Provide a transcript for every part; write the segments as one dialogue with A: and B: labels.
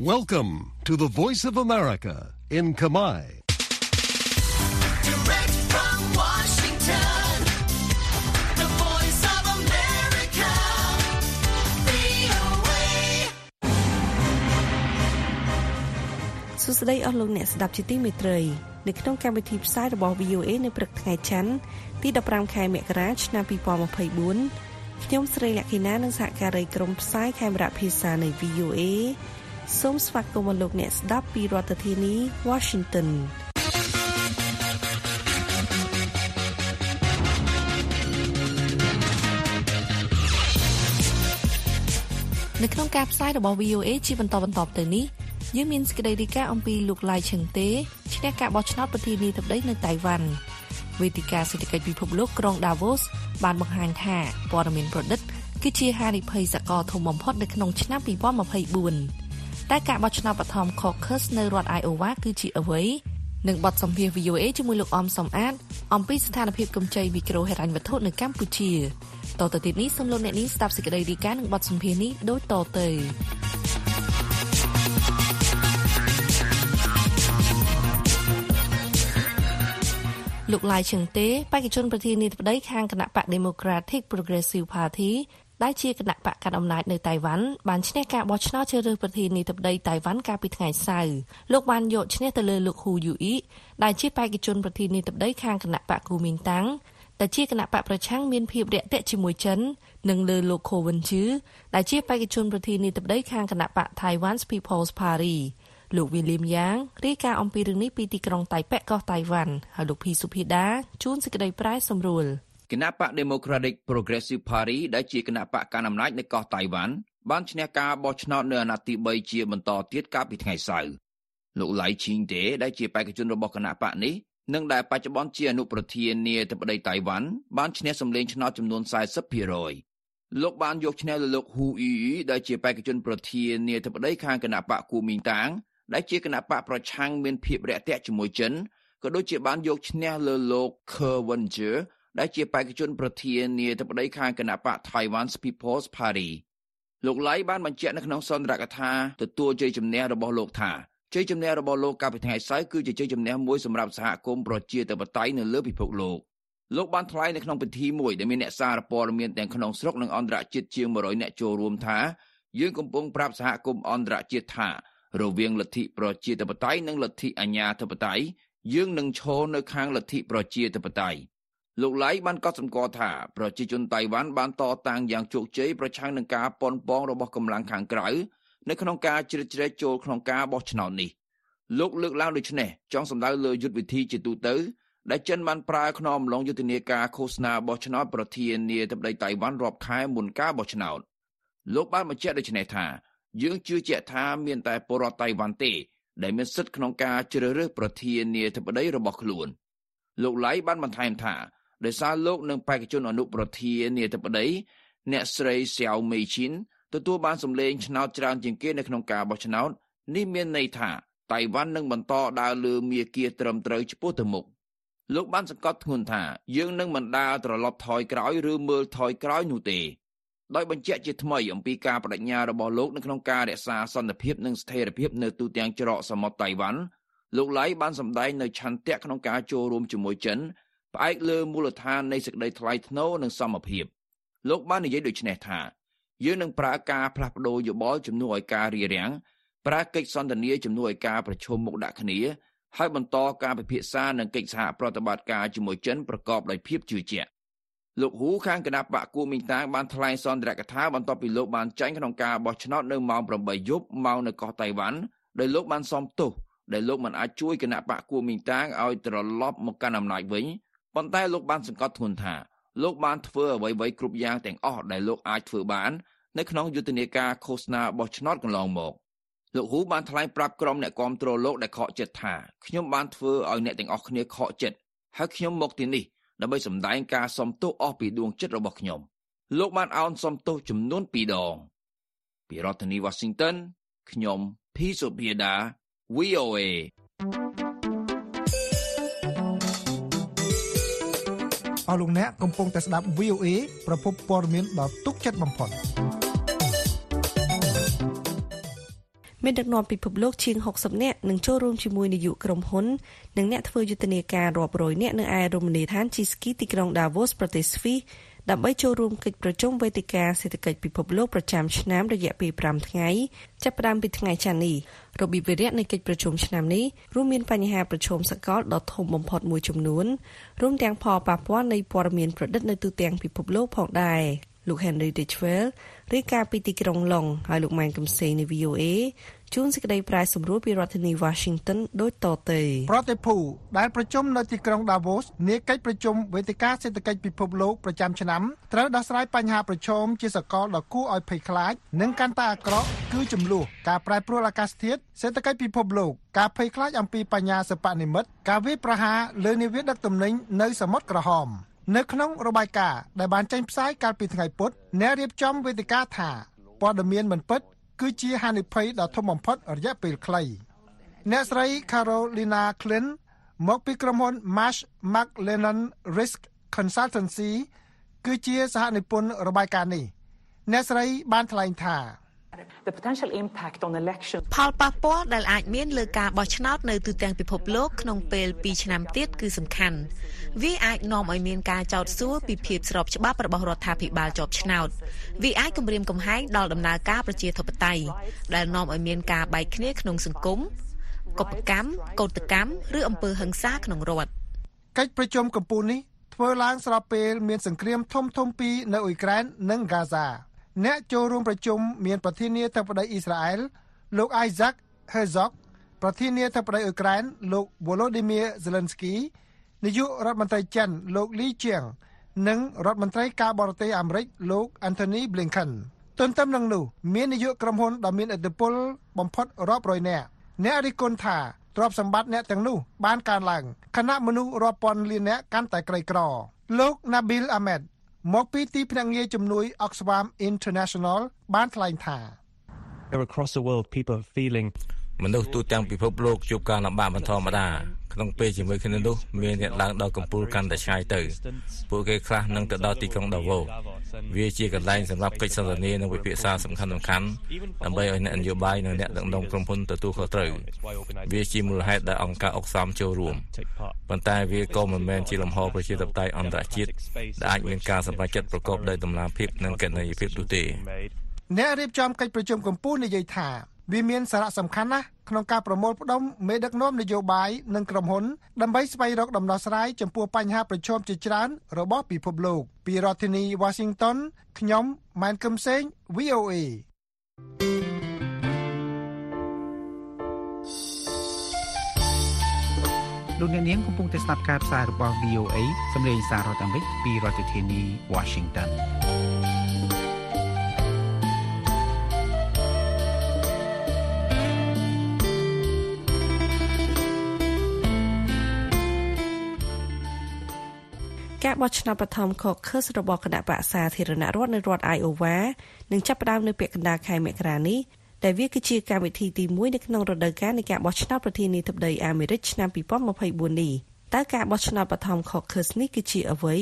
A: Welcome to the Voice of America in Kamai.
B: Direct from Washington, the voice of America, VOA.
C: សួស្តីអស់លោកអ្នកស្ដាប់ជាទីមេត្រី នៅក្នុងកម្មវិធីផ្សាយរបស់ VOA នៅព្រឹកថ្ងៃច័ន្ទទី15ខែមករាឆ្នាំ2024ខ្ញុំស្រីលក្ខិណានិងសហការីក្រុមផ្សាយខេមរៈភាសានៃ VOA សូមស្វាគមន៍លោកអ្នកស្ដាប់ពីរដ្ឋធានី Washington នៅក្នុងការផ្សាយរបស់ VOA ជាបន្តបន្តទៅនេះយើងមានសេចក្តីរាយការណ៍អំពីលោកឡាយឈឹងទេឈ្នះការបោះឆ្នោតប្រធានាធិបតីនៅតៃវ៉ាន់វេទិកាសេដ្ឋកិច្ចពិភពលោកក្រុង Davos បានបង្ហាញថាព័ត៌មានប្រឌិត គឺជាហានិភ័យសកលធំបំផុតនៅក្នុងឆ្នាំ2024 តែការបោះឆ្នោតបឋម Caucus នៅរដ្ឋ Iowa គឺជាអ្វីនឹងបទសម្ភាសន៍ VOA ជាមួយលោកអមសំអាតអំពីស្ថានភាពកម្ចីមីក្រូហិរញ្ញវត្ថុនៅកម្ពុជាតទៅទៀតនេះសូមលោកអ្នកនាងស្ដាប់សេចក្តីរាយការណ៍និងបទសម្ភាសន៍នេះដូចតទៅលោកឡាយឈឹងទេបេក្ខជនប្រធានាធិបតីខាងគណៈបក Democratic Progressive Party ដែលជាគណៈបកកណ្ដាលអំណាចនៅតៃវ៉ាន់បានឈ្នះការបោះឆ្នោតជ្រើសរើសប្រធានាធិបតីតៃវ៉ាន់កាលពីថ្ងៃសៅរ៍លោកបានយកឈ្នះទៅលើលោកហ៊ូយូអ៊ីដែលជាបេក្ខជនប្រធានាធិបតីខាងគណៈបកគូមីងតាំងដែលជាគណៈបកប្រឆាំងមានភាពរាក់ទាក់ជាមួយចិននិងលើលោកខូវិនជឺដែលជាបេក្ខជនប្រធានាធិបតីខាងគណៈបក Taiwan's People's Party លោក William Yang រាយការណ៍អំពីរឿងនេះពីទីក្រុងតៃប៉េកោះតៃវ៉ាន់ហើយលោកភីសុភីដាជួនសេចក្តីប្រែសម្រួល
D: គណៈបក Democratic Progressive Party ដែលជាគណៈបកកណ្ដាលអំណាចនៅកោះតៃវ៉ាន់បានឈ្នះការបោះឆ្នោតនៅអាណត្តិទី3ជាបន្តទៀតកាលពីថ្ងៃសៅរ៍លោកឡៃឈីងតេដែលជាបេក្ខជនរបស់គណៈបកនេះនិងដែលបច្ចុប្បន្នជាអនុប្រធានាធិបតីតៃវ៉ាន់បានឈ្នះសម្លេងឆ្នោតចំនួន40%លោកបានយកឈ្នះលើលោកហ៊ូអ៊ីដែលជាបេក្ខជនប្រធានាធិបតីខាងគណៈបកគូមីងតាងដែលជាគណៈបកប្រឆាំងមានភាពរាក់ទាក់ជាមួយចិនក៏ដូចជាបានយកឈ្នះលើលោក Kerwinger ដែលជាបេក្ខជនប្រធានាធិបតីខាងគណៈបក Taiwan's People's Party លោកឡៃបានបញ្ជាក់នៅក្នុងសន្ទរកថាទទួលជ័យជំនះរបស់លោកថាជ័យជំនះរបស់លោកកាលពីថ្ងៃសៅរ៍គឺជាជ័យជំនះមួយសម្រាប់សហគមន៍ប្រជាធិបតេយ្យនៅលើពិភពលោកលោកបានថ្លែងនៅក្នុងពិធីមួយដែលមានអ្នកសារព័ត៌មានទាំងក្នុងស្រុកនិងអន្តរជាតិជាង100អ្នកចូលរួមថាយើងកំពុងប្រាប់សហគមន៍អន្តរជាតិថារវាងលទ្ធិប្រជាធិបតេយ្យនិងលទ្ធិអញ្ញាធិបតេយ្យយើងនឹងឈរនៅខាងលទ្ធិប្រជាធិបតេយ្យ លោកឡៃបានកត់សម្គាល់ថាប្រជាជនតៃវ៉ាន់បានតតាំងយ៉ាងជោគជ័យប្រឆាំងនឹងការប៉ុនប៉ងរបស់កម្លាំងខាងក្រៅនៅក្នុងការជ្រៀតជ្រែកចូលក្នុងការបោះឆ្នោតនេះលោកលើកឡើងដូចនេះចង់សម្ដៅលើយុទ្ធវិធីជាទូទៅដែលចិនបានប្រើក្នុងអំឡុងយុទ្ធនាការឃោសនាបោះឆ្នោតប្រធានាធិបតីតៃវ៉ាន់រាប់ខែមុនការបោះឆ្នោតលោកបានបញ្ជាក់ដូចនេះថាយើងជឿជាក់ថាមានតែពលរដ្ឋតៃវ៉ាន់ទេ ដែលមានសិទ្ធិក្នុងការជ្រើសរើសប្រធានាធិបតីរបស់ខ្លួនលោកឡៃបានបន្ថែមថា ដោយសារលោកនឹងបេក្ខជនអនុប្រធានាធិបតីអ្នកស្រីសៀវមេឈិនទទួលបានសម្លេងឆ្នោតច្រើនជាងគេនៅក្នុងការបោះឆ្នោតនេះមានន័យថាតៃវ៉ាន់នឹងបន្តដើរលើមាគ៌ាត្រឹមត្រូវឆ្ពោះទៅមុខលោកបានសង្កត់ធ្ងន់ថាយើងនឹងមិនដើរត្រឡប់ថយក្រោយឬមើលថយក្រោយនោះទេដោយបញ្ជាក់ជាថ្មីអំពីការបដិញ្ញារបស់លោកនៅក្នុងការរក្សាសន្តិភាពនិងស្ថិរភាពនៅទូទាំងច្រកសមុទ្រតៃវ៉ាន់លោកឡៃបានសម្ដែងនៅឆន្ទៈក្នុងការចូលរួមជាមួយចិន ផ្អែកលើមូលដ្ឋាននៃសេចក្តីថ្លៃថ្នូរនិងសមភាពលោកបាននិយាយដូចនេះថាយើងនឹងប្រើការផ្លាស់ប្ដូរយោបល់ជំនួសឲ្យការរារាំងប្រើកិច្ចសន្ទនាជំនួសឲ្យការប្រជុំមុខដាក់គ្នាហើយបន្តការពិភាក្សានិងកិច្ចសហប្រតិបត្តិការជាមួយចិនប្រកបដោយភាពជឿជាក់លោកហ៊ូខាងគណៈបកគូមីងតាងបានថ្លែងសន្ទរកថាបន្ទាប់ពីលោកបានចាញ់ក្នុងការបោះឆ្នោតនៅម៉ោង8យប់ម៉ោងនៅកោះតៃវ៉ាន់ដោយលោកបានសំទោសដែលលោកមិនអាចជួយគណៈបកគូមីងតាងឲ្យត្រឡប់មកកាន់អំណាចវិញ ប៉ុន្តែលោកបានសង្កត់ធ្ងន់ថាលោកបានធ្វើអ្វីៗគ្រប់យ៉ាងទាំងអស់ដែលលោកអាចធ្វើបាននៅក្នុងយុទ្ធនាការឃោសនាបោះឆ្នោតកន្លងមកលោកហ៊ូបានថ្លែងប្រាប់ក្រុមអ្នកគាំទ្រលោកដែលខកចិត្តថាខ្ញុំបានធ្វើឲ្យអ្នកទាំងអស់គ្នាខកចិត្តហើយខ្ញុំមកទីនេះដើម្បីសម្ដែងការសំទោសអស់ពីដួងចិត្តរបស់ខ្ញុំលោកបានអោនសំទោសចំនួន2ដងពីរដ្ឋធានី Washington ខ្ញុំ P សុភាដា VOA
E: អស់លោកអ្នកកំពុងតែស្ដាប់ VOA ប្រភពព័ត៌មានដ៏ទុកចិត្តបំផុត
B: មានដឹកនាំពិភពលោកជាង60នាក់នឹងចូលរួមជាមួយនាយកក្រុមហ៊ុននិងអ្នកធ្វើយុទ្ធនាការរាប់រយនាក់នៅឯរមណីយដ្ឋាន Chiski ទីក្រុង Davos ប្រទេសស្វីស ដើម្បីចូលរួមកិច្ចប្រជុំវេទិកាសេដ្ឋកិច្ចពិភពលោកប្រចាំឆ្នាំរយៈពេល5ថ្ងៃចាប់ផ្ដើមពីថ្ងៃច័ន្ទនេះរបៀបវិរៈនៃកិច្ចប្រជុំឆ្នាំនេះរួមមានបញ្ហាប្រឈមសកលដ៏ធំបំផុតមួយចំនួនរួមទាំងផលប៉ះពាល់នៃព័ត៌មានប្រឌិតនៅទូទាំងពិភពលោកផងដែរលោក Henry Ditchwell រាយការណ៍ពីទីក្រុងឡុងហើយលោកម៉ែនកំសេងនៃ VOA ជួនសេចក្តីប្រាយសម្រួលពីរដ្ឋធានី Washington ដូចតទៅ
E: ប្រតិភូដែលប្រជុំនៅទីក្រុង Davos នាកិច្ចប្រជុំវេទិកាសេដ្ឋកិច្ចពិភពលោកប្រចាំឆ្នាំត្រូវដោះស្រាយបញ្ហាប្រឈមជាសកលដ៏គួរឲ្យភ័យខ្លាចនិងកាន់តែអាក្រក់គឺចំនួនការប្រែប្រួលអាកាសធាតុសេដ្ឋកិច្ចពិភពលោកការភ័យខ្លាចអំពីបញ្ញាសិប្បនិម្មិតការវាយប្រហារលើនាវាដឹកទំនិញនៅសមុទ្រក្រហម នៅក្នុងរបាយការណ៍ដែលបានចេញផ្សាយកាលពីថ្ងៃពុធអ្នករៀបចំវេទិកាថាព័ត៌មានមិនពិត គឺជាហានិភ័យដ៏ធំបំផុតរយៈពេលខ្លីអ្នកស្រី Carolina Klin មកពីក្រុមហ៊ុន Marsh McLennan Risk Consultancy គឺជាសហនិពន្ធរបាយការណ៍នេះអ្នកស្រីបានថ្លែងថា
F: The potential impact on elections
G: ផលប៉ះពាល់ដែលអាចមានលើការបោះឆ្នោតនៅទូទាំងពិភពលោកក្នុងពេល2ឆ្នាំទៀតគឺសំខាន់វាអាចនាំឲ្យមានការចោទសួរពីភាពស្របច្បាប់របស់រដ្ឋាភិបាលជាប់ឆ្នោតវាអាចគំរាមកំហែងដល់ដំណើរការប្រជាធិបតេយ្យដែលនាំឲ្យមានការបែកគ្នាក្នុងសង្គមកុបកម្មកោតកម្មឬអំពើហិង្សាក្នុងរដ្ឋ
E: កិច្ចប្រជុំកំពូលនេះធ្វើឡើងស្របពេលមានសង្គ្រាមធំធំពីរនៅអ៊ុយក្រែននិងហ្គាហ្សា អ្នកចូលរួមប្រជុំមានប្រធានាធិបតីអ៊ីស្រាអែលលោក Isaac Herzog ប្រធានាធិបតីអ៊ុយក្រែនលោក Volodymyr Zelensky នាយករដ្ឋមន្ត្រីចិនលោក Li Qiang និងរដ្ឋមន្ត្រីការបរទេសអាមេរិកលោក Anthony Blinken ទន្ទឹមនឹងនោះមាននាយកក្រុមហ៊ុនដ៏មានឥទ្ធិពលបំផុតរាប់រយនាក់អ្នករិះគន់ថាទ្រព្យសម្បត្តិអ្នកទាំងនោះបានកើនឡើងខណៈមនុស្សរាប់ពាន់លាននាក់កាន់តែក្រីក្រ លោក Nabil Ahmed មកពីទីភ្នាក់ងារជំនួយ Oxfam International បានថ្លែងថា
H: across the world people are feeling
I: មនុស្សទូទាំងពិភពលោកជួបការលំបាកមិនធម្មតាក្នុងពេលជាមួយគ្នានោះមានអ្នកឡើងដល់កំពូលកាន់តែឆ្ងាយទៅពួកគេខ្លះនឹងទៅដល់ទីក្រុងដាវូវាជាកន្លែងសម្រាប់កិច្ចសន្ទនានិងវិភាសាសំខាន់ៗដើម្បីឲ្យអ្នកនយោបាយនិងអ្នកដឹកនាំក្រុមហ៊ុនទទួលខុសត្រូវវាជាមូលហេតុដែលអង្គការអុកសាមចូលរួមប៉ុន្តែវាក៏មិនមែនជាលំហប្រជាធិបតេយ្យអន្តរជាតិដែលអាចមានការសម្រេចចិត្តប្រកបដោយតម្លាភាពនិងកណន័យភាពនោះទេ
E: អ្នករៀបចំកិច្ចប្រជុំកម្ពុជានិយាយថា វាមានសារៈសំខាន់ណាស់ក្នុងការប្រមូលផ្ដុំមេដឹកនាំនយោបាយនិងក្រុមហ៊ុនដើម្បីស្វែងរកដំណោះស្រាយចំពោះបញ្ហាប្រឈមជាច្រើនរបស់ពិភពលោក ពីរដ្ឋធានី Washington ខ្ញុំម៉ែនកឹមសេង VOA
J: លោកអ្នកនាងកំពុងតែស្ដាប់ការផ្សាយរបស់ VOA សម្លេងសាររដ្ឋអាមេរិកពីរដ្ឋធានី Washington
B: ការបោះឆ្នោតបឋម Caucus របស់គណៈបក្សសាធារណរដ្ឋនៅរដ្ឋ Iowa នឹងចាប់ផ្ដើមនៅពាក់កណ្ដាលខែមករានេះដែលវាគឺជាកម្មវិធីទី1នៅក្នុងរដូវកាលនៃការបោះឆ្នោតប្រធានាធិបតីអាមេរិកឆ្នាំ2024នេះតើការបោះឆ្នោតបឋម Caucus នេះគឺជាអ្វី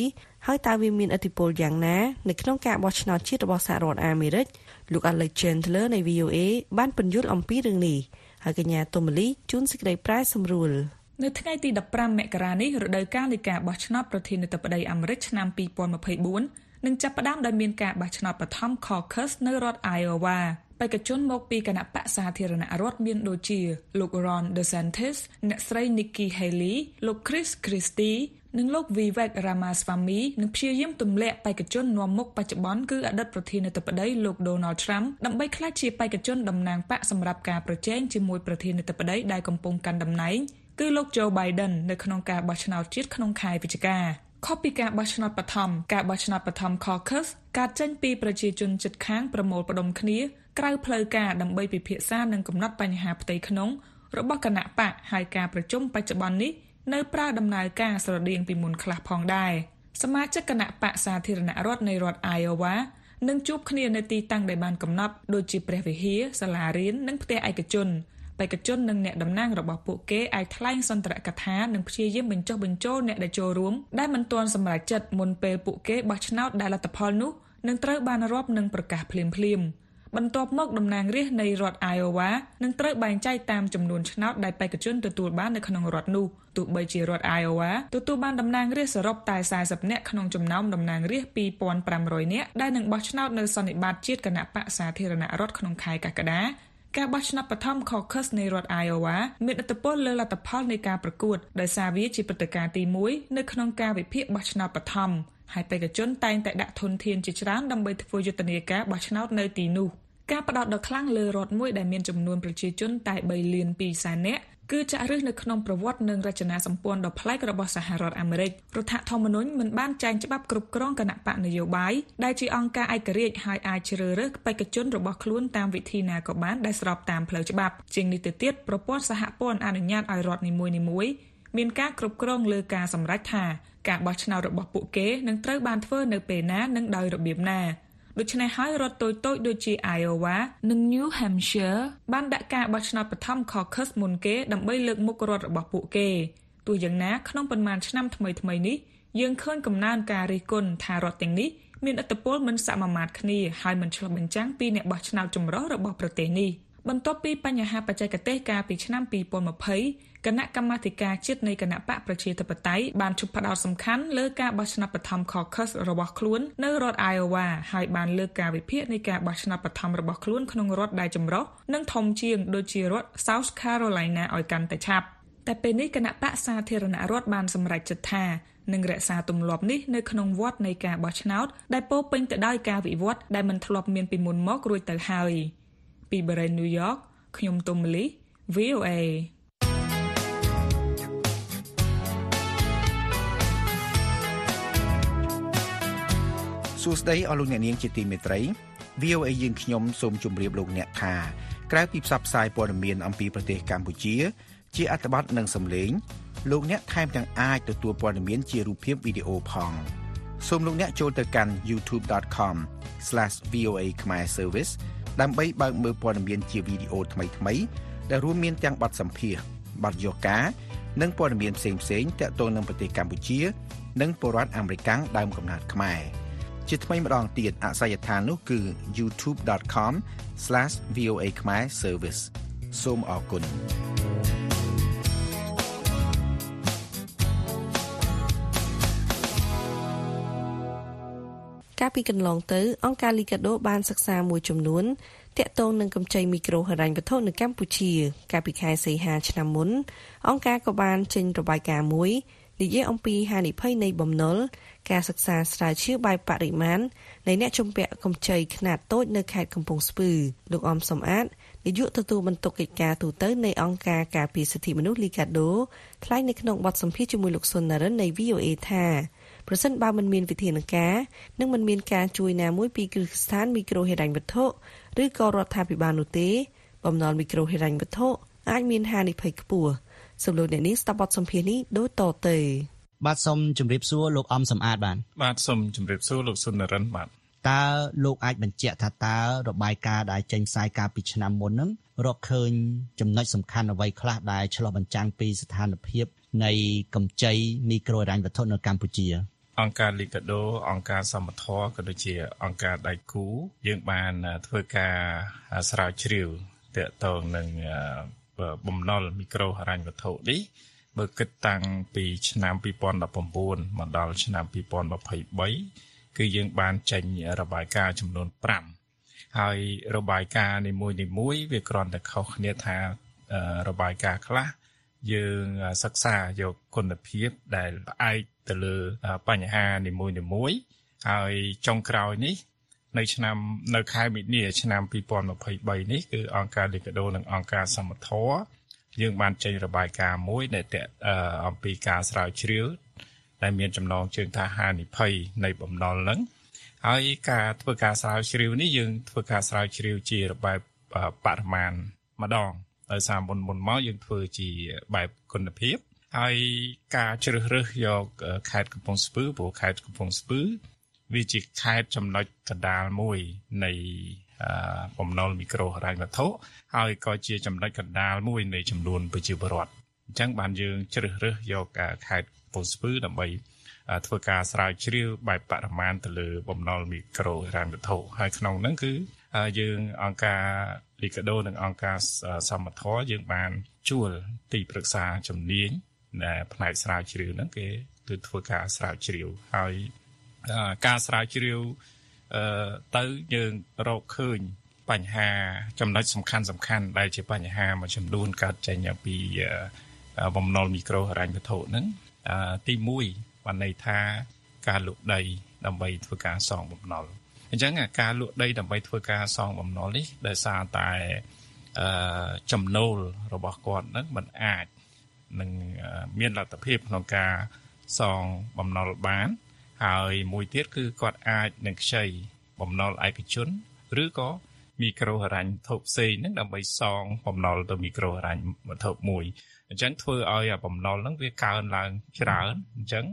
B: ហើយតើវាមានឥទ្ធិពលយ៉ាងណានៅក្នុងការបោះឆ្នោតជាតិរបស់សហរដ្ឋអាមេរិកលោក Alex Chandler នៃ VOA បានពន្យល់អំពីរឿងនេះហើយកញ្ញាតុមលីជួនសេចក្តីប្រែសម្រួល
K: នៅថ្ងៃទី15មករានេះរដូវកាលនៃការបោះឆ្នោតប្រធានាធិបតីអាមេរិកឆ្នាំ2024នឹងចាប់ផ្ដើមដោយមានការបោះឆ្នោតបឋម Caucus នៅរដ្ឋ Iowa បេក្ខជនមកពីគណៈបកសាធារណរដ្ឋមានដូចជា លោក Ron DeSantis អ្នកស្រី Nikki Haley លោក Chris Christie និងលោក Vivek Ramaswamy នឹងព្យាយាមទម្លាក់បេក្ខជននាំមុខបច្ចុប្បន្នគឺអតីតប្រធានាធិបតីលោក Donald Trump ដើម្បីក្លាយជាបេក្ខជនតំណាងបកសម្រាប់ការប្រជែងជាមួយប្រធានាធិបតីដែលកំពុងកាន់តំណែង គឺលោក Joe Biden នៅក្នុងការបោះឆ្នោតជាតិក្នុងខែវិច្ឆិកាខុសពីការបោះឆ្នោតបឋមការបោះឆ្នោតបឋម Caucus កើតចេញពីប្រជាជនជិតខាងប្រមូលផ្ដុំគ្នាក្រៅផ្លូវការដើម្បីពិភាក្សានិងកំណត់បញ្ហាផ្ទៃក្នុងរបស់គណៈបកហើយការប្រជុំបច្ចុប្បន្ននេះនៅប្រើដំណើរការស្រដៀងពីមុនខ្លះផងដែរសមាជិកគណៈបកសាធារណរដ្ឋនៃរដ្ឋ Iowa នឹងជួបគ្នានៅទីតាំងដែលបានកំណត់ដូចជាព្រះវិហារសាលារៀននិងផ្ទះឯកជន បេក្ខជននិងអ្នកតំណាងរបស់ពួកគេអាចថ្លែងសន្ទរកថានិងព្យាយាមបញ្ចុះបញ្ចូលអ្នកដែលចូលរួមដែលមិនទាន់សម្រេចចិត្តមុនពេលពួកគេបោះឆ្នោតដែលលទ្ធផលនោះនឹងត្រូវបានរាប់និងប្រកាសភ្លាមៗបន្ទាប់មកតំណាងរាស្ត្រនៃរដ្ឋ Iowa នឹងត្រូវបែងចែកតាមចំនួនឆ្នោតដែលបេក្ខជនទទួលបាននៅក្នុងរដ្ឋនោះទោះបីជារដ្ឋ Iowa ទទួលបានតំណាងរាស្ត្រសរុបតែ40នាក់ក្នុងចំណោមតំណាងរាស្ត្រ2500នាក់ដែលនឹងបោះឆ្នោតនៅសន្និបាតជាតិគណៈបកសាធារណរដ្ឋក្នុងខែកក្កដា ការបោះឆ្នោតបឋម caucus នៃរដ្ឋ Iowa មានឥទ្ធិពលលើលទ្ធផលនៃការប្រកួតដោយសារវាជាព្រឹត្តិការណ៍ទី1នៅក្នុងការវិភាគបោះឆ្នោតបឋមហើយបេក្ខជនតែងតែដាក់ធនធានជាច្រើនដើម្បីធ្វើយុទ្ធនាការបោះឆ្នោតនៅទីនោះការផ្ដោតដ៏ខ្លាំងលើរដ្ឋមួយដែលមានចំនួនប្រជាជនតែ3លាន2សែននាក់ គឺចាក់ឫសនៅក្នុងប្រវត្តិនិងរចនាសម្ព័ន្ធដ៏ប្លែករបស់សហរដ្ឋអាមេរិករដ្ឋធម្មនុញ្ញមិនបានចែងច្បាប់គ្រប់គ្រងគណៈបកនយោបាយដែលជាអង្គការឯករាជ្យហើយអាចជ្រើសរើសបេក្ខជនរបស់ខ្លួនតាមវិធីណាក៏បានដែលស្របតាមផ្លូវច្បាប់ជាងនេះទៅទៀតប្រព័ន្ធសហព័ន្ធអនុញ្ញាតឲ្យរដ្ឋនីមួយៗមានការគ្រប់គ្រងលើការសម្រេចថាការបោះឆ្នោតរបស់ពួកគេនឹងត្រូវបានធ្វើនៅពេលណានិងដោយរបៀបណា ដូច្នេះហើយរដ្ឋតូចៗដូចជា Iowa និង New Hampshire បានដាក់ការបោះឆ្នោតបឋម caucus មុនគេដើម្បីលើកមុខរដ្ឋរបស់ពួកគេទោះយ៉ាងណាក្នុងប៉ុន្មានឆ្នាំថ្មីៗនេះយើងឃើញកំណើនការរិះគន់ថារដ្ឋទាំងនេះមានឥទ្ធិពលមិនសមាមាត្រគ្នាហើយមិនឆ្លុះបញ្ចាំងពីអ្នកបោះឆ្នោតចម្រុះរបស់ប្រទេសនេះ បន្ទាប់ពីបញ្ហាបច្ចេកទេសកាលពីឆ្នាំ2020គណៈកម្មាធិការជាតិនៃគណៈបកប្រជាធិបតេយ្យបានជប់ផ្ដោតសំខាន់លើការបោះឆ្នោតបឋម caucus របស់ខ្លួននៅរដ្ឋ Iowa ហើយបានលើកការវិភាគនៃការបោះឆ្នោតបឋមរបស់ខ្លួនក្នុងរដ្ឋដែលចម្រុះនិងធំជាងដូចជារដ្ឋ South Carolina ឲ្យកាន់តែឆាប់តែពេលនេះគណៈបកសាធារណរដ្ឋបានសម្រេចចិត្តថានឹងរក្សាទម្លាប់នេះនៅក្នុងវដ្តនៃការបោះឆ្នោតដែលពោពេញទៅដោយការវិវត្តដែលមិនធ្លាប់មានពីមុនមករួចទៅហើយ ពីបរិយាញូវយ៉កខ្ញុំទុំលី VOA
J: សួស្តីអស់លោកអ្នកនាងជាទីមេត្រី VOA យើងខ្ញុំសូមជម្រាបលោកអ្នកថាក្រៅពីផ្សព្វផ្សាយព័ត៌មានអំពីប្រទេសកម្ពុជា ជាអត្ថបទនិងសំឡេងលោកអ្នកថែមទាំងអាចទទួលព័ត៌មានជារូបភាពវីដេអូផងសូមលោកអ្នកចូលទៅកាន់ youtube.com/voa khmer service ដើម្បីបើកមើលព័ត៌មានជាវីដេអូថ្មីៗដែលរួមមានទាំងបទសម្ភាសន៍បទយកការនិងព័ត៌មានផ្សេងៗទាក់ទងនឹងប្រទេសកម្ពុជា និងពលរដ្ឋអាមេរិកដើមកំណើតខ្មែរជាថ្មីម្ដងទៀតអាស័យដ្ឋាននោះគឺ youtube.com/voa khmer service សូមអរគុណ
B: កាលពីកន្លងទៅអង្គការលីកាដូបានសិក្សាមួយចំនួនតាក់ទងនឹងកម្ចីមីក្រូហិរញ្ញវត្ថុនៅកម្ពុជា កាលពីខែសីហាឆ្នាំមុន អង្គការក៏បានចេញរបាយការណ៍មួយនិយាយអំពីហានិភ័យនៃបំណុលការសិក្សាស្រាវជ្រាវបែបបរិមាណនៃអ្នកជំពាក់កម្ចីខ្នាតតូចនៅខេត្តកំពង់ស្ពឺលោកអំសំអាតនាយកទទួលបន្ទុកកិច្ចការទូតនៃអង្គការការពារសិទ្ធិមនុស្សលីកាដូថ្លែងនៅក្នុងបទសម្ភាសន៍ជាមួយលោកសុននរិននៃ VOA ថា ប្រសិនបើមិនមានវិធានការនិងមិនមានការជួយណាមួយពីគ្រឹះស្ថានមីក្រូហិរញ្ញវត្ថុឬក៏រដ្ឋាភិបាលនោះទេ បំណុលមីក្រូហិរញ្ញវត្ថុអាចមានហានិភ័យខ្ពស់សូមលោកអ្នកនាងស្ដាប់បទសម្ភាសន៍នេះដូចតទៅ
L: បាទសូមជម្រាបសួរលោកអំសំអាតបាទ
M: បាទសូមជម្រាបសួរលោកសុនរិនបាទ
L: តើលោកអាចបញ្ជាក់ថាតើរបាយការណ៍ដែលចេញផ្សាយកាលពីឆ្នាំមុនហ្នឹងរកឃើញចំណុចសំខាន់អ្វីខ្លះដែលឆ្លុះបញ្ចាំងពីស្ថានភាពនៃកម្ចីមីក្រូហិរញ្ញវត្ថុនៅកម្ពុជា
M: អង្គការលីកាដូអង្គការសមត្ថៈក៏ដូចជាអង្គការដៃគូយើងបានធ្វើការស្រាវជ្រាវទាក់ទងនឹងបំណុលមីក្រូហិរញ្ញវត្ថុនេះបើគិតតាំងពីឆ្នាំ2019មកដល់ឆ្នាំ2023គឺយើងបានចេញរបាយការណ៍ចំនួន5ហើយរបាយការណ៍នីមួយៗវាគ្រាន់តែខុសគ្នាថារបាយការណ៍ខ្លះ យើងសិក្សាយកគុណភាពដែលផ្អែកទៅលើបញ្ហានីមួយៗហើយចុងក្រោយនេះ នៅឆ្នាំនៅខែមិនិនាឆ្នាំ2023នេះគឺអង្គការលីកាដូនិងអង្គការសមត្ថៈយើងបានចេញរបាយការណ៍មួយដែលតអំពីការស្រាវជ្រាវដែលមានចំណងជើងថាហានិភ័យនៃបំណុលហ្នឹងហើយការធ្វើការស្រាវជ្រាវនេះយើងធ្វើការស្រាវជ្រាវជាបែបបរិមាណម្ដង ដោយសារមុនមុនមកយើងធ្វើជាបែបគុណភាពហើយការជ្រើសរើសយកខេត្តកំពង់ស្ពឺព្រោះខេត្តកំពង់ស្ពឺវាជាខេត្តចំណុចកណ្ដាលមួយនៃបំណុលមីក្រូហិរញ្ញវត្ថុហើយក៏ជាចំណុចកណ្ដាលមួយនៃចំនួនប្រជាពលរដ្ឋអញ្ចឹងបានយើងជ្រើសរើសយកខេត្តកំពង់ស្ពឺដើម្បីធ្វើការស្រាវជ្រាវបែបបរិមាណទៅលើបំណុលមីក្រូហិរញ្ញវត្ថុហើយក្នុងហ្នឹងគឺហើយយើងអង្គការ លីកាដូនិងអង្គការសមត្ថៈយើងបានជួលទីប្រឹក្សាជំនាញដែលផ្នែកស្រាវជ្រាវហ្នឹងគេគឺធ្វើការស្រាវជ្រាវហើយការស្រាវជ្រាវអឺទៅយើងរកឃើញបញ្ហាចំណុចសំខាន់សំខាន់ដែលជាបញ្ហាមួយចំនួនកើតចេញពីបំណុលមីក្រូហិរញ្ញវត្ថុហ្នឹងទី1បានន័យថាការលក់ដីដើម្បីធ្វើការសងបំណុល អញ្ចឹងការលក់ដីដើម្បីធ្វើការសងបំណុលនេះដោយសារតែអឺចំណូលរបស់គាត់ហ្នឹងมันអាចនឹងមានលទ្ធភាពក្នុងការសងបំណុលបាន ហើយមួយទៀតគឺគាត់អាចនឹងខ្ចីបំណុលឯកជនឬក៏មីក្រូហិរញ្ញវត្ថុផ្សេងហ្នឹងដើម្បីសងបំណុលទៅមីក្រូហិរញ្ញវត្ថុមួយអញ្ចឹងធ្វើឲ្យបំណុលហ្នឹងវាកើនឡើងច្រើនអញ្ចឹង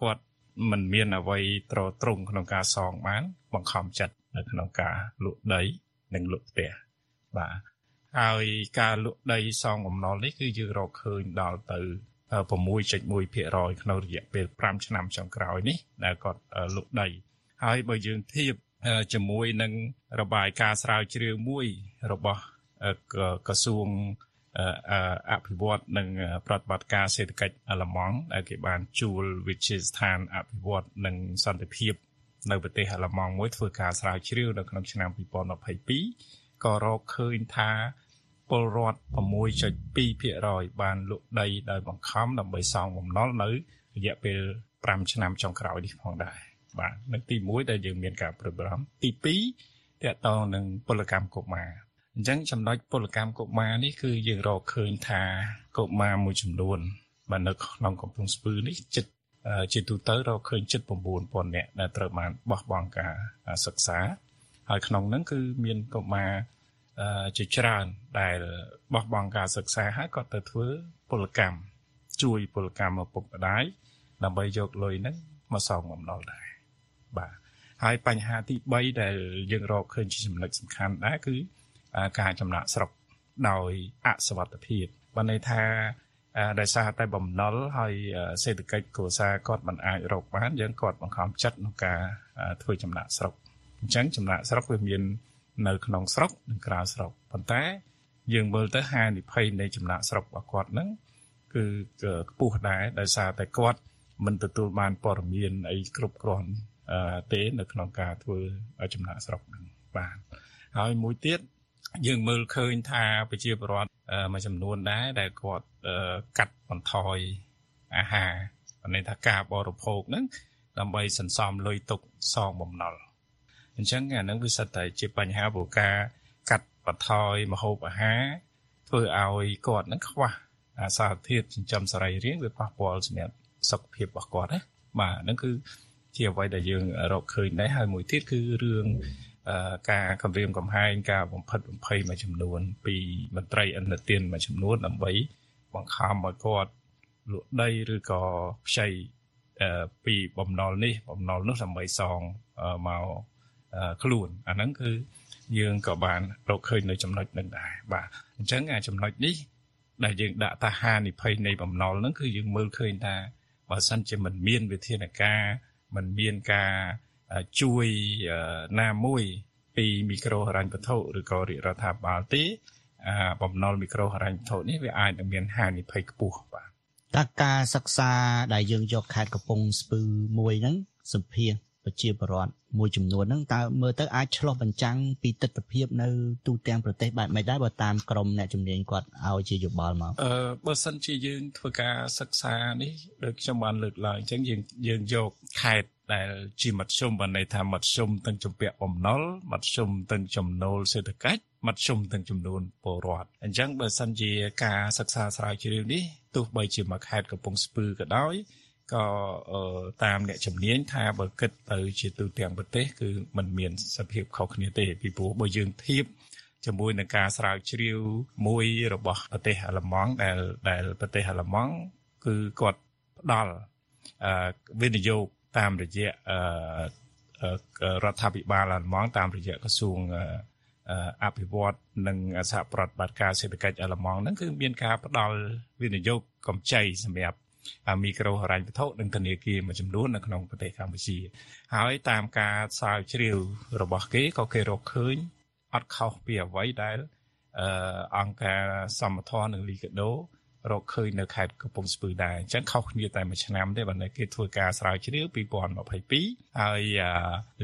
M: គាត់ មិនមានអ្វីត្រត្រង់ក្នុងការសងបាន បង្ខំចិត្តនៅក្នុងការលក់ដី និងលក់ផ្ទះបាទហើយការលក់ដីសងបំណុលនេះគឺយើងរកឃើញដល់ទៅ6.1%ក្នុងរយៈពេល5ឆ្នាំចុងក្រោយនេះដែលគាត់លក់ដី ហើយបើយើងធៀបជាមួយនឹងរបាយការណ៍ស្រាវជ្រាវមួយរបស់ក្រសួង អភិវឌ្ឍនិងប្រតិបត្តិការសេដ្ឋកិច្ចអាល្លឺម៉ង់ដែលគេបានជួលវិទ្យាស្ថានអភិវឌ្ឍនិងសន្តិភាពនៅប្រទេសអាល្លឺម៉ង់មួយធ្វើការស្រាវជ្រាវនៅក្នុងឆ្នាំ2022ក៏រកឃើញថាពលរដ្ឋ6.2%បានលក់ដីដោយបង្ខំដើម្បីសងបំណុលនៅរយៈពេល5ឆ្នាំចុងក្រោយនេះផងដែរបាទនៅទី1ដែលយើងមានការព្រួយបារម្ភទី2តកតងនឹងពលកម្មកុមារ អញ្ចឹងចំណុចពលកម្មកុមារនេះគឺយើងរកឃើញថាកុមារមួយចំនួនបាទនៅក្នុងកំពង់ស្ពឺនេះចិត្តជាទូទៅរកឃើញចិត្ត9000នាក់ដែលត្រូវបានបោះបង់ការសិក្សាហើយក្នុងនោះគឺមានកុមារជាច្រើនដែលបោះបង់ការសិក្សាហើយក៏ទៅធ្វើពលកម្មជួយពលកម្មឪពុកម្ដាយដើម្បីយកលុយហ្នឹងមកសងបំណុលដែរបាទហើយបញ្ហាទី3ដែលយើងរកឃើញជាចំណុចសំខាន់ដែរគឺ ការចំណាក់ស្រុកដោយអសវត្ថភាពបានន័យថាដោយសារតែបំណុលហើយសេដ្ឋកិច្ចគ្រួសារគាត់មិនអាចរកបានយើងគាត់បង្ខំចិត្តក្នុងការធ្វើចំណាក់ស្រុកអញ្ចឹងចំណាក់ស្រុកវាមាននៅក្នុងស្រុកនិងក្រៅស្រុកប៉ុន្តែ យើងមើលទៅហានិភ័យនៃចំណាក់ស្រុករបស់គាត់ហ្នឹងគឺខ្ពស់ដែរដោយសារតែគាត់មិនទទួលបានព័ត៌មានអីគ្រប់គ្រាន់ទេនៅក្នុងការធ្វើចំណាក់ស្រុកហ្នឹងបាទហើយមួយទៀត យើងមើលឃើញថាប្រជាពលរដ្ឋមួយចំនួនដែរដែលគាត់កាត់បន្ថយអាហារន័យថាការបរិភោគហ្នឹងដើម្បីសន្សំលុយទុកសងបំណុលអញ្ចឹងអានឹងវាសិតតែជាបញ្ហាព្រោះការកាត់បន្ថយម្ហូបអាហារធ្វើឲ្យគាត់នឹងខ្វះអាសារធាតុចិញ្ចឹមសរីរាង្គវាប៉ះពាល់សម្រាប់សុខភាពរបស់គាត់ណាបាទហ្នឹងគឺជាអ្វីដែលយើងរកឃើញដែរហើយមួយទៀតគឺរឿង ការគម្រាមកំហែងការបំផិតបំភ័យមួយចំនួន ពីមន្ត្រីអន្តរជាតិមួយចំនួនដើម្បីបង្ខំឲ្យគាត់លក់ដីឬក៏ខ្ចីពីបំណុលនេះបំណុលនោះដើម្បីសងមកខ្លួនអាហ្នឹងគឺយើងក៏បានរកឃើញនៅចំណុចនឹងដែរបាទអញ្ចឹងអាចំណុចនេះដែលយើងដាក់ថាហានិភ័យនៃបំណុលហ្នឹងគឺយើងមើលឃើញថាបើសិនជាមិនមានវិធានការមិនមានការ ជួយណាមួយពីមីក្រូហិរញ្ញវត្ថុឬក៏រាជរដ្ឋាភិបាលទេបំណុលមីក្រូហិរញ្ញវត្ថុនេះវាអាចនឹងមានហានិភ័យខ្ពស់បាទ
L: តើការសិក្សាដែលយើងយកខេត្តកំពង់ស្ពឺមួយហ្នឹងសម្ភារប្រជាពលរដ្ឋមួយចំនួនហ្នឹងតើមើលទៅអាចឆ្លោះបញ្ចាំងពីទស្សនវិជ្ជានៅទូទាំងប្រទេសបែបមិនដែរបើតាមក្រមអ្នកជំនាញគាត់ឲ្យជាយោបល់មក
M: អឺបើសិនជាយើងធ្វើការសិក្សានេះដូចខ្ញុំបានលើកឡើងអញ្ចឹងយើងយើងយកខេត្ត ដែលជាមធ្យមបានន័យថាមធ្យមទាំងជំពាក់បំណុលមធ្យមទាំងចំណូលសេដ្ឋកិច្ចមធ្យមទាំងចំនួនពលរដ្ឋអញ្ចឹងបើសិនជាការសិក្សាស្រាវជ្រាវនេះទោះបីជាមួយខេត្តកំពង់ស្ពឺក៏ដោយក៏តាមអ្នកជំនាញថាបើគិតទៅជាទូទាំងប្រទេសគឺมันមានសភាពខុសគ្នាទេពីព្រោះបើយើងធៀបជាមួយនឹងការស្រាវជ្រាវមួយរបស់ប្រទេសអាល្លឺម៉ង់ដែលដែលប្រទេសអាល្លឺម៉ង់គឺគាត់ផ្ដល់វិនិយោគ តាមរយៈអឺរដ្ឋាភិបាលអាល្លឺម៉ង់តាមរយៈក្រសួងអភិវឌ្ឍនិងសហប្រតិបត្តិការសេដ្ឋកិច្ចអាល្លឺម៉ង់ហ្នឹងគឺមានការផ្ដល់វិនិយោគកម្ចីសម្រាប់មីក្រូហិរញ្ញវត្ថុនិងធនាគារមួយចំនួននៅក្នុងប្រទេសកម្ពុជា ហើយតាមការស្រាវជ្រាវរបស់គេក៏គេរកឃើញអត់ខុសពីអ្វីដែលអឺអង្គការសមត្ថៈនិងលីកាដូ រកឃើញនៅខេត្តកំពង់ស្ពឺដែរអញ្ចឹងខុសគ្នាតែមួយឆ្នាំទេបើនៅគេធ្វើការស្រាវជ្រាវ2022ហើយ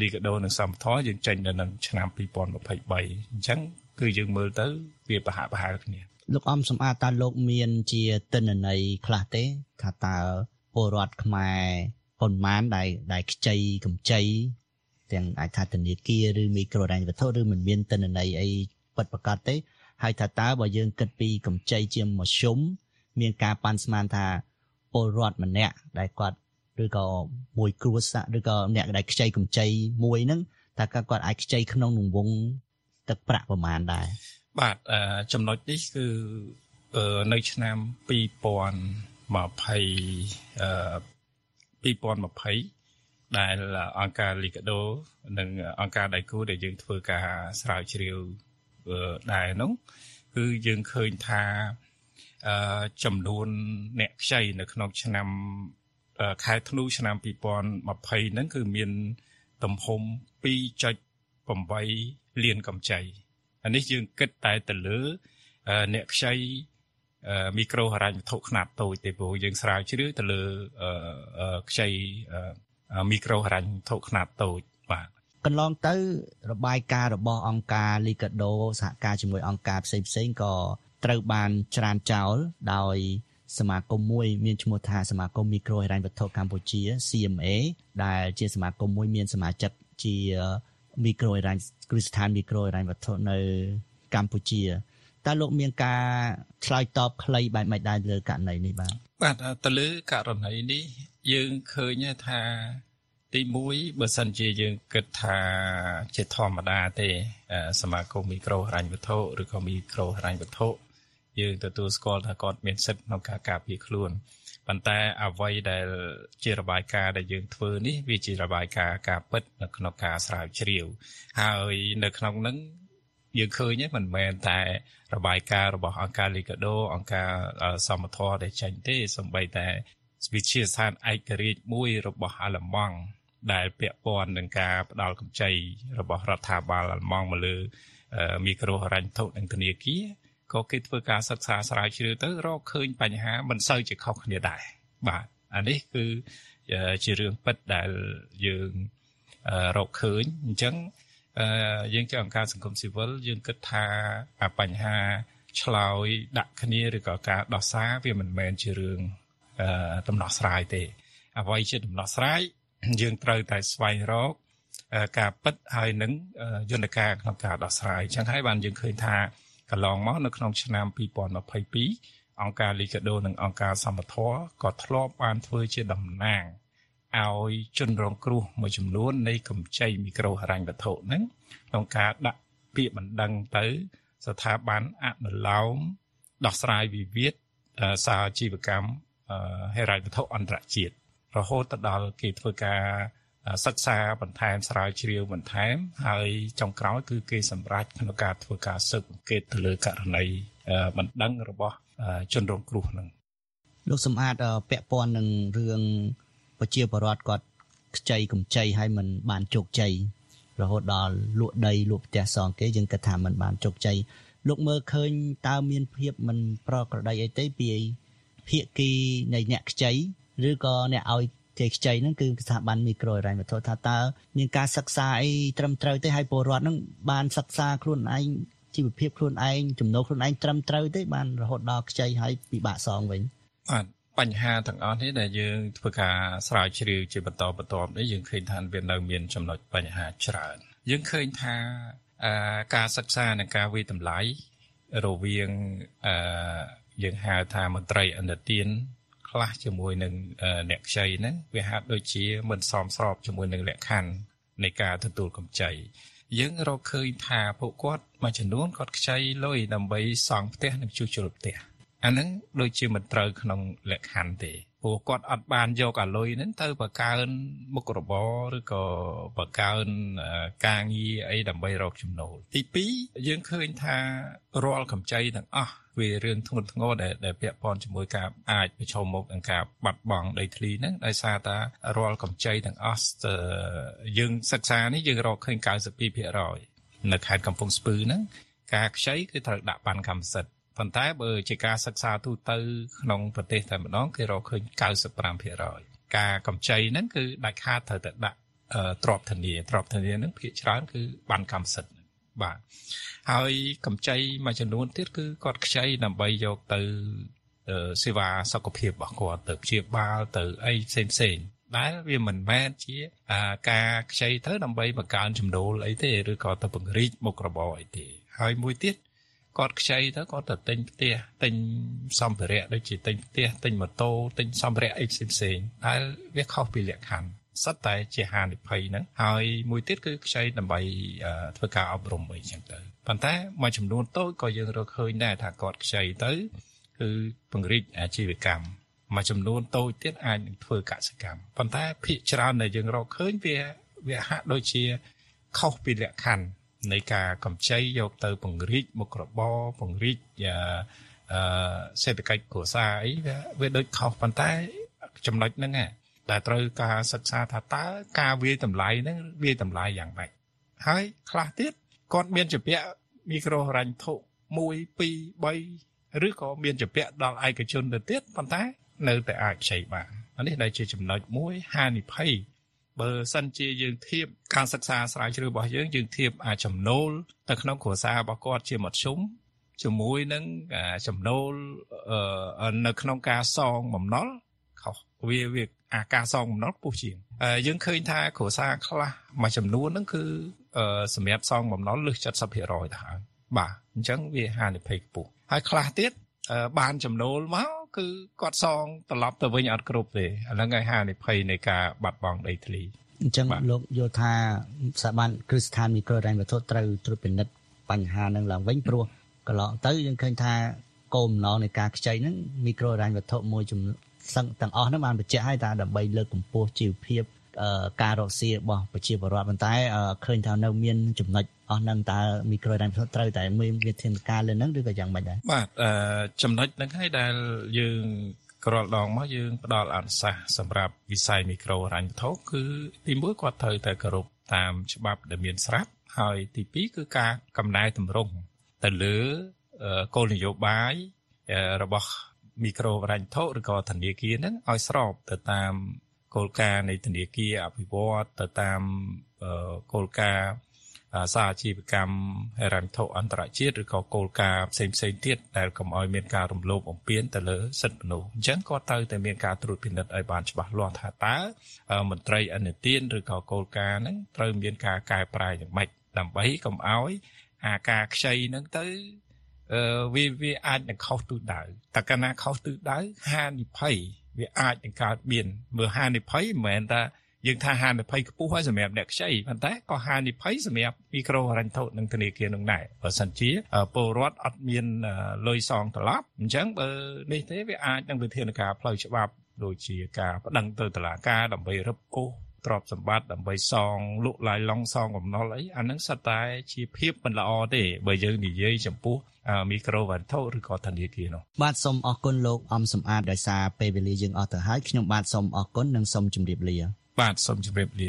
M: លីកាដូនិងសមត្ថៈយើងចេញនៅនឹងឆ្នាំ2023អញ្ចឹងគឺយើងមើលទៅវាប្រហាក់ប្រហែលគ្នា
L: លោកអំសំអាតតើលោកមានជាទិន្នន័យខ្លះទេថាតើពលរដ្ឋខ្មែរប៉ុន្មានដែលដែលខ្ចីកម្ចីទាំងអាចថាធនាគារឬមីក្រូហិរញ្ញវត្ថុឬមិនមានទិន្នន័យអីពិតប្រាកដទេហើយថាតើបើយើងគិតពីកម្ចីជាមធ្យម មានការប៉ាន់ស្មានថាពលរដ្ឋម្នាក់ដែលគាត់ឬក៏មួយគ្រួសារឬក៏អ្នកដែលខ្ចីកម្ចីមួយហ្នឹងតើគាត់អាចខ្ចីក្នុងនឹងវងទឹកប្រាក់ប្រមាណដែរ
M: បាទចំណុចនេះគឺនៅឆ្នាំ2020 2020ដែលអង្គការ Liga-do និងអង្គការដៃគូដែលយើងធ្វើការស្រាវជ្រាវដែរនោះគឺយើងឃើញថា ចំនួនអ្នកខ្ចីនៅក្នុងឆ្នាំខែធ្នូឆ្នាំ2020ហ្នឹងគឺមានទំហំ2.8លានកម្ចីអានេះយើងគិតតែទៅលើអ្នកខ្ចីមីក្រូហិរញ្ញវត្ថុខ្នាតតូចទេព្រោះយើងស្រាវជ្រាវទៅលើខ្ចីមីក្រូហិរញ្ញវត្ថុខ្នាតតូចបាទ
L: កន្លងទៅរបាយការណ៍របស់អង្គការ Liga do សហការជាមួយអង្គការផ្សេងផ្សេងក៏ ត្រូវបានច្រានចោលដោយសមាគមមួយមានឈ្មោះថាសមាគមមីក្រូហិរញ្ញវត្ថុកម្ពុជា CMA ដែលជាសមាគមមួយមានសមាជិកជាមីក្រូហិរញ្ញគ្រឹះស្ថានមីក្រូហិរញ្ញវត្ថុនៅកម្ពុជាតើលោកមានការឆ្លើយតបខ្លីបែបម៉េចដែរលើករណីនេះបាទ
M: បាទទៅលើករណីនេះយើងឃើញថាទី1បើសិនជាយើងគិតថាជាធម្មតាទេសមាគមមីក្រូហិរញ្ញវត្ថុឬក៏មីក្រូហិរញ្ញវត្ថុ យើងទទួលស្គាល់ថាគាត់មានសិទ្ធិក្នុងការការពារខ្លួនប៉ុន្តែអ្វីដែលជារបាយការណ៍ដែលយើងធ្វើនេះវាជារបាយការណ៍ការពិតនៅក្នុងការស្រាវជ្រាវហើយនៅក្នុងនឹងយើងឃើញមិនមែនតែរបាយការណ៍របស់អង្គការ Liga do អង្គការសមត្ថៈដែលចេញទេសម្បីតែវិទ្យាស្ថានឯករាជ្យមួយរបស់អាល្លឺម៉ង់ដែលពាក់ព័ន្ធនឹងការផ្ដល់កម្ចីរបស់រដ្ឋាភិបាលអាល្លឺម៉ង់មកលើមីក្រូហិរញ្ញវត្ថុនិងធនាគារ ក៏គេធ្វើការសិក្សាស្រាវជ្រាវទៅរកឃើញបញ្ហាមិនសូវជាខុសគ្នាដែរបាទអានេះគឺជារឿងពិតដែលយើងរកឃើញអញ្ចឹងយើងជាអង្គការសង្គមស៊ីវិលយើងគិតថាបញ្ហាឆ្លើយដាក់គ្នាឬក៏ការដោះសារវាមិនមែនជារឿងដំណោះស្រាយទេ អ្វីជាដំណោះស្រាយយើងត្រូវតែស្វែងរកការពិតហើយនឹងយន្តការក្នុងការដោះស្រាយអញ្ចឹងហើយបានយើងឃើញថា កន្លងមកនៅក្នុងឆ្នាំ2022អង្គការ Liga do និងអង្គការសមត្ថៈក៏ធ្លាប់បានធ្វើជាតំណាងឲ្យជនរងគ្រោះមួយចំនួននៃកម្ចីមីក្រូហិរញ្ញវត្ថុហ្នឹងក្នុងការដាក់ពាក្យបណ្ដឹងទៅ ស្ថាប័នអនុលោមដោះស្រាយវិវាទសារជីវកម្មហិរញ្ញវត្ថុអន្តរជាតិរហូតទៅដល់គេធ្វើការ សិក្សាបន្ថែមស្រាវជ្រាវបន្ថែមហើយចុងក្រោយគឺគេសម្រេចក្នុងការធ្វើការស៊ើបអង្កេតទៅលើករណីបណ្ដឹងរបស់ជនរងគ្រោះនឹង
L: លោកសំអាតពាក់ព័ន្ធនឹងរឿងប្រជាពលរដ្ឋគាត់ខ្ចីកម្ចីឲ្យมันបានជោគជ័យរហូតដល់លក់ដីលក់ផ្ទះសងគេយើងគិតថាมันបានជោគជ័យលោកមើលឃើញតើមានភាពមិនប្រក្រតីអីទេពីភាគីនៃអ្នកខ្ចីឬក៏អ្នកឲ្យ គេខ្ចីហ្នឹងគឺស្ថាប័នមីក្រូហិរញ្ញវត្ថុថាតើមានការសិក្សាអីត្រឹមត្រូវទេហើយពលរដ្ឋហ្នឹងបានសិក្សាខ្លួនឯងជីវភាពខ្លួនឯងចំណូលខ្លួនឯងត្រឹមត្រូវទេបានរហូតដល់ខ្ចីហើយពិបាកសងវិញ
M: បាទបញ្ហាទាំងអស់នេះដែលយើងធ្វើការស្រាវជ្រាវជាបន្តបន្ទាប់នេះយើងឃើញថាវានៅមានចំណុចបញ្ហាច្រើន យើងឃើញថាការសិក្សានិងការវិតម្លៃរវាងយើងហៅថាមន្ត្រីអន្តរជាតិ ខ្លះជាមួយនឹងអ្នកខ្ចីហ្នឹងវាហាក់ដូចជាមិនសមស្របជាមួយនឹងលក្ខខណ្ឌនៃការទទួលកម្ចីយើងរកឃើញថាពួកគាត់មួយចំនួនគាត់ខ្ចីលុយដើម្បីសង់ផ្ទះនិងជួសជុលផ្ទះអាហ្នឹងដូចជាមិនត្រូវក្នុងលក្ខខណ្ឌទេ ព្រព្រោះគាត់អត់បានយកអាលុយហ្នឹងទៅបង្កើនមុខរបរឬក៏បង្កើនការងារអីដើម្បីរកចំណូលទី2យើងឃើញថារាល់កម្ចីទាំងអស់វារឿងធ្ងន់ធ្ងរដែលដែលពាក់ព័ន្ធជាមួយការអាចប្រឈមមុខនឹងការបាត់បង់ដីធ្លីហ្នឹងដោយសារតារាល់កម្ចីទាំងអស់យើងសិក្សានេះយើងរកឃើញ92%នៅខេត្តកំពង់ស្ពឺហ្នឹងការខ្ចីគឺត្រូវដាក់បានកម្មសិទ្ធិ ប៉ុន្តែបើជាការសិក្សាទូទៅក្នុងប្រទេសតែម្ដងគេរកឃើញ95%ការកម្ចីហ្នឹងគឺដាច់ខាតត្រូវតែដាក់ទ្របធនាទ្របធនាហ្នឹងភាគច្រើនគឺបានកម្មសិទ្ធិបាទហើយកម្ចីមួយចំនួនទៀតគឺគាត់ខ្ចីដើម្បីយកទៅសេវាសុខភាពរបស់គាត់ទៅព្យាបាលទៅអីផ្សេងផ្សេងដែលវាមិនមែនជាការខ្ចីទៅដើម្បីបង្កើនចំណូលអីទេឬក៏ទៅពង្រីកមុខរបរអីទេហើយមួយទៀត គាត់ខ្ចីទៅគាត់ទៅទិញផ្ទះទិញសម្ភារៈដូចជាទិញផ្ទះទិញម៉ូតូទិញសម្ភារៈអីផ្សេងៗដែលវាខុសពីលក្ខខណ្ឌសិតតែជាហានិភ័យហ្នឹងហើយមួយទៀតគឺខ្ចីដើម្បីធ្វើការអប់រំអីចឹងទៅប៉ុន្តែមួយចំនួនតូចក៏យើងរកឃើញដែរថាគាត់ខ្ចីទៅគឺពង្រីកអាជីវកម្មមួយចំនួនតូចទៀតអាចនឹងធ្វើកសិកម្មប៉ុន្តែភាគច្រើនដែលយើងរកឃើញវាវាហាក់ដូចជាខុសពីលក្ខខណ្ឌ នៃការកម្ចីយកទៅពង្រីកមុខរបរពង្រីកអឺសេដ្ឋកិច្ចគ្រួសារអីវាវាដូចខុសប៉ុន្តែចំណុចហ្នឹងដែលត្រូវការសិក្សាថាតើការវាយតម្លៃហ្នឹងវាយតម្លៃយ៉ាងម៉េចហើយខ្លះទៀតគាត់មានជាពាក់មីក្រូហិរញ្ញវត្ថុ1 2 3ឬក៏មានជាពាក់ដល់ឯកជនទៅទៀតប៉ុន្តែនៅតែអាចខ្ចីបាននេះដែលជាចំណុចមួយហានិភ័យ បើសិនជាយើងធៀបការសិក្សាស្រាវជ្រាវរបស់យើងយើងធៀបអាចំណូលទៅក្នុងគ្រួសាររបស់គាត់ជាមធ្យមជាមួយនឹងចំណូលនៅក្នុងការសងបំណុលខុសវាវាអាការសងបំណុលពុះជាងយើងឃើញថាគ្រួសារខ្លះមួយចំនួនហ្នឹងគឺសម្រាប់សងបំណុលលើស70%ទៅហើយបាទអញ្ចឹងវាហានិភ័យខ្ពស់ហើយខ្លះទៀតបានចំណូលមក គឺគាត់សងត្រឡប់ទៅវិញអត់គ្រប់ទេអាហ្នឹងហើយហានិភ័យនៃការបាត់បង់ដីធ្លី
L: អញ្ចឹងលោកយល់ថាស្ថាប័នគ្រឹះស្ថានមីក្រូរ៉ែនវត្ថុត្រូវត្រួតពិនិត្យបញ្ហាហ្នឹងឡើងវិញព្រោះកន្លងទៅយើងឃើញថាគោលបំណងនៃការខ្ចីហ្នឹងមីក្រូរ៉ែនវត្ថុមួយចំនួនសឹងទាំងអស់ហ្នឹងបានបញ្ជាក់ឲ្យថាដើម្បីលើកកម្ពស់ជីវភាព ការរកស៊ីរបស់ប្រជាពលរដ្ឋប៉ុន្តែឃើញថានៅមានចំណុចអស់ហ្នឹងតើមីក្រូរ៉ែនត្រូវតែមានវិធានការលើហ្នឹងឬក៏យ៉ាងម៉េចដែរ
M: បាទចំណុចហ្នឹងហើយដែលយើងក្រលដងមកយើងផ្ដល់អនុសាសន៍សម្រាប់វិស័យមីក្រូរ៉ាញ់វត្ថុគឺទីមួយគាត់ត្រូវតែគោរពតាមច្បាប់ដែលមានស្រាប់ហើយទីពីរគឺការកំណែតម្រង់ទៅលើគោលនយោបាយរបស់មីក្រូហិរញ្ញវត្ថុឬក៏ធនាគារហ្នឹងឲ្យស្របទៅតាម គោលការណ៍នៃធនាគារអភិវឌ្ឍទៅតាមគោលការណ៍សាជីវកម្មហិរញ្ញវត្ថុអន្តរជាតិឬក៏គោលការណ៍ផ្សេងផ្សេងទៀតដែលកុំឲ្យមានការរំលោភបំពានទៅលើសិទ្ធិមនុស្សអញ្ចឹងក៏ត្រូវតែមានការត្រួតពិនិត្យឲ្យបានច្បាស់លាស់ថាតើមន្ត្រីអនុទានឬក៏គោលការណ៍ហ្នឹងត្រូវមានការកែប្រែយ៉ាងម៉េចដើម្បីកុំឲ្យអាការខ្ចីហ្នឹងទៅអឺវាវាអាចនឹងខុសទិសដៅតែកាលណាខុសទិសដៅហានិភ័យ វាអាចនឹងកើតមានមើលហានិភ័យមិនមែនថាយើងថាហានិភ័យខ្ពស់ហើយសម្រាប់អ្នកខ្ចីប៉ុន្តែក៏ហានិភ័យសម្រាប់មីក្រូហិរញ្ញវត្ថុនិងធនាគារនឹងដែរបើសិនជាពលរដ្ឋអត់មានលុយសងត្រឡប់អញ្ចឹងបើនេះទេវាអាចនឹងវិធានការផ្លូវច្បាប់ដូចជាការប្តឹងទៅតុលាការដើម្បីរឹបអូស ទ្រព្យសម្បត្តិដើម្បីសងលក់ឡាយឡង់សងបំណុលអីអានឹងសិតតែជាភាពមិនល្អទេបើយើងនិយាយចំពោះមីក្រូវ៉ាន់ថូឬក៏ធនាគារនោះ
L: បាទសូមអរគុណលោកអំសំអាតដោយសារពេលវេលាយើងអស់ទៅហើយខ្ញុំបាទសូមអរគុណនិងសូមជម្រាបលា
M: បាទសូមជម្រាបលា